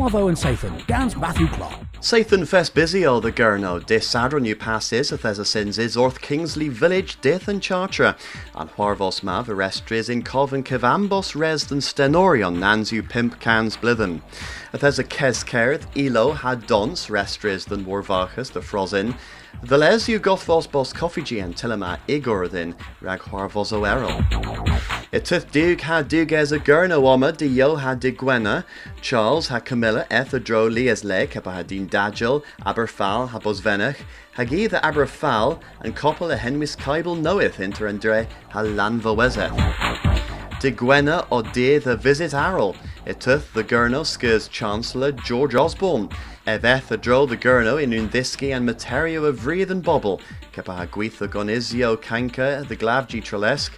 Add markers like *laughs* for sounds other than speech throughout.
Wavo and Sathan, Gans Matthew Clark. Sathan fest busy all the Gurno, de sadron you passes, if there's a sins is Orth Kingsley Village, Death and Chartra, and Huarvos mav arrestres in Coven Kevambos res and Stenorion, Nanzu Pimp Cans Blithen. If there's a Keskerth, Elo had dons, restres than Warvachas, the Frozin, the les you gothvos bos coffee and telema igordin, rag Huarvos o errol. Itith Dug ha Dug as a Gurno Oma, de Yo ha de Gwena, Charles ha Camilla eth a dro Lias le, kepa ha din Dagil, Aberfal ha bos Venach, ha gi the Aberfal, and koppel a Henwis Kaibel knoweth inter andre ha Lanva wezeth. De Gwena o de the visit Arrol, itith the Gurno Chancellor George Osborne, eveth a dro the Gurno in undhiski and materio of Vreed and Bobble, ha the Gonizio Kanka, the Glavji Trelesc,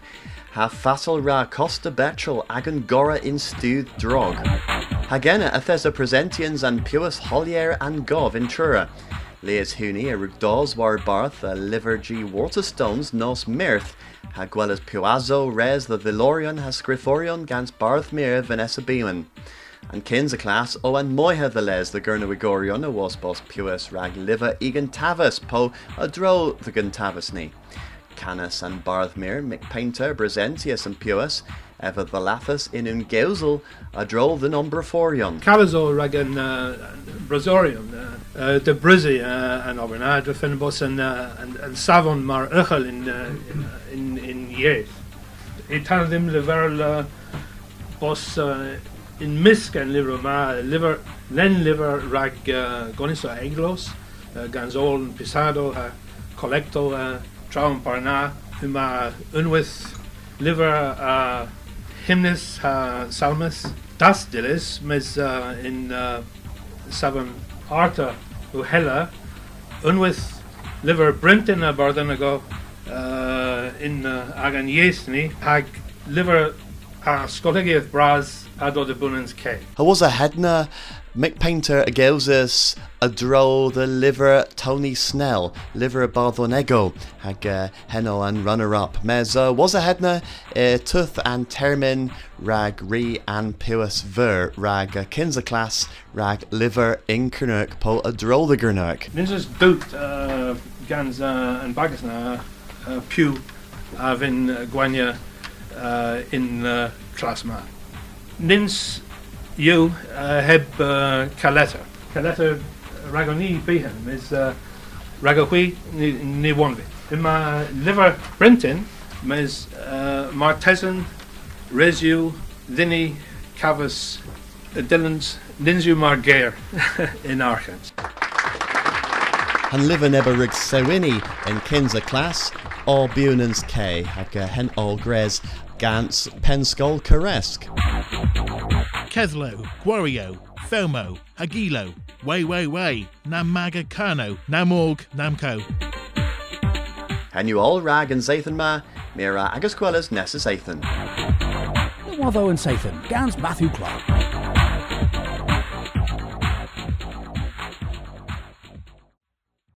ha fatal ra costa betrol agan gora in stewed drog. Hagena athesa presentians and puas holier and gov in trura. Leas huni a rugdos war barth a livergy waterstones nos mirth. Haguelas puazo res the vilorion has scrithorion gans barth mir Vanessa Beeman. And kins a class o and moiha the les the gurna wigorion a was bos puas rag liver egan tavas po a dro the gun tavas ni. Canis and Barthmere, Mick Paynter, Bresentius and Puis, ever the Lathus in un Geusel, a droll the Nombraforion. Calazo rag an uh, Brazorium, uh, uh, de Brizzy uh, de Fenbos and, uh, and, and Savon mar Uchel in, in, in. It had them the very uh, bos in Misk and liver ma liver len liver rag uh, goniso eglos, uh, ganzol and pisado, uh, collecto, uh, traum parna, huma unwith liver uh, hymnus uh, salmus. Das dilis mes uh, in uh, seven arta uhella unwith liver brinton a bardanago uh, in uh, agan yesni hag liver a bras ado de bunans was a hedna, Mick Paynter a Geusis, a dro the liver Tony Snell, liver Barthonego, hag uh, heno and runner up. Mes uh, was a hedna, uh, tuth and termin, rag re and puis ver, rag uh, kinsa class, rag liver inkernurk po a dro the gurnurk. Ninjas doet uh, gans uh, en bagas na uh, pew in uh, gwanya uh, in uh, klasma. Nins you uh, heb uh, caleta. Caleta ragoni bihan is uh, ragahui ni, wanvi. *laughs* In my liver brenton mes uh, martesan resu dini cavus uh, ninsu margair in Archans. Han liver neber rig sewini in kinsa class, or bunans K, hag uh, hen all gres, gans penskull caresque. Keslo, Gwario, Fomo, Hagilo, Way Way Way, Namaga Kano, Namorg, Namco. Hen you all rag and Zathan ma, mira agus quellas nessus Athan. Wavo and Sathan, Gans Matthew Clark.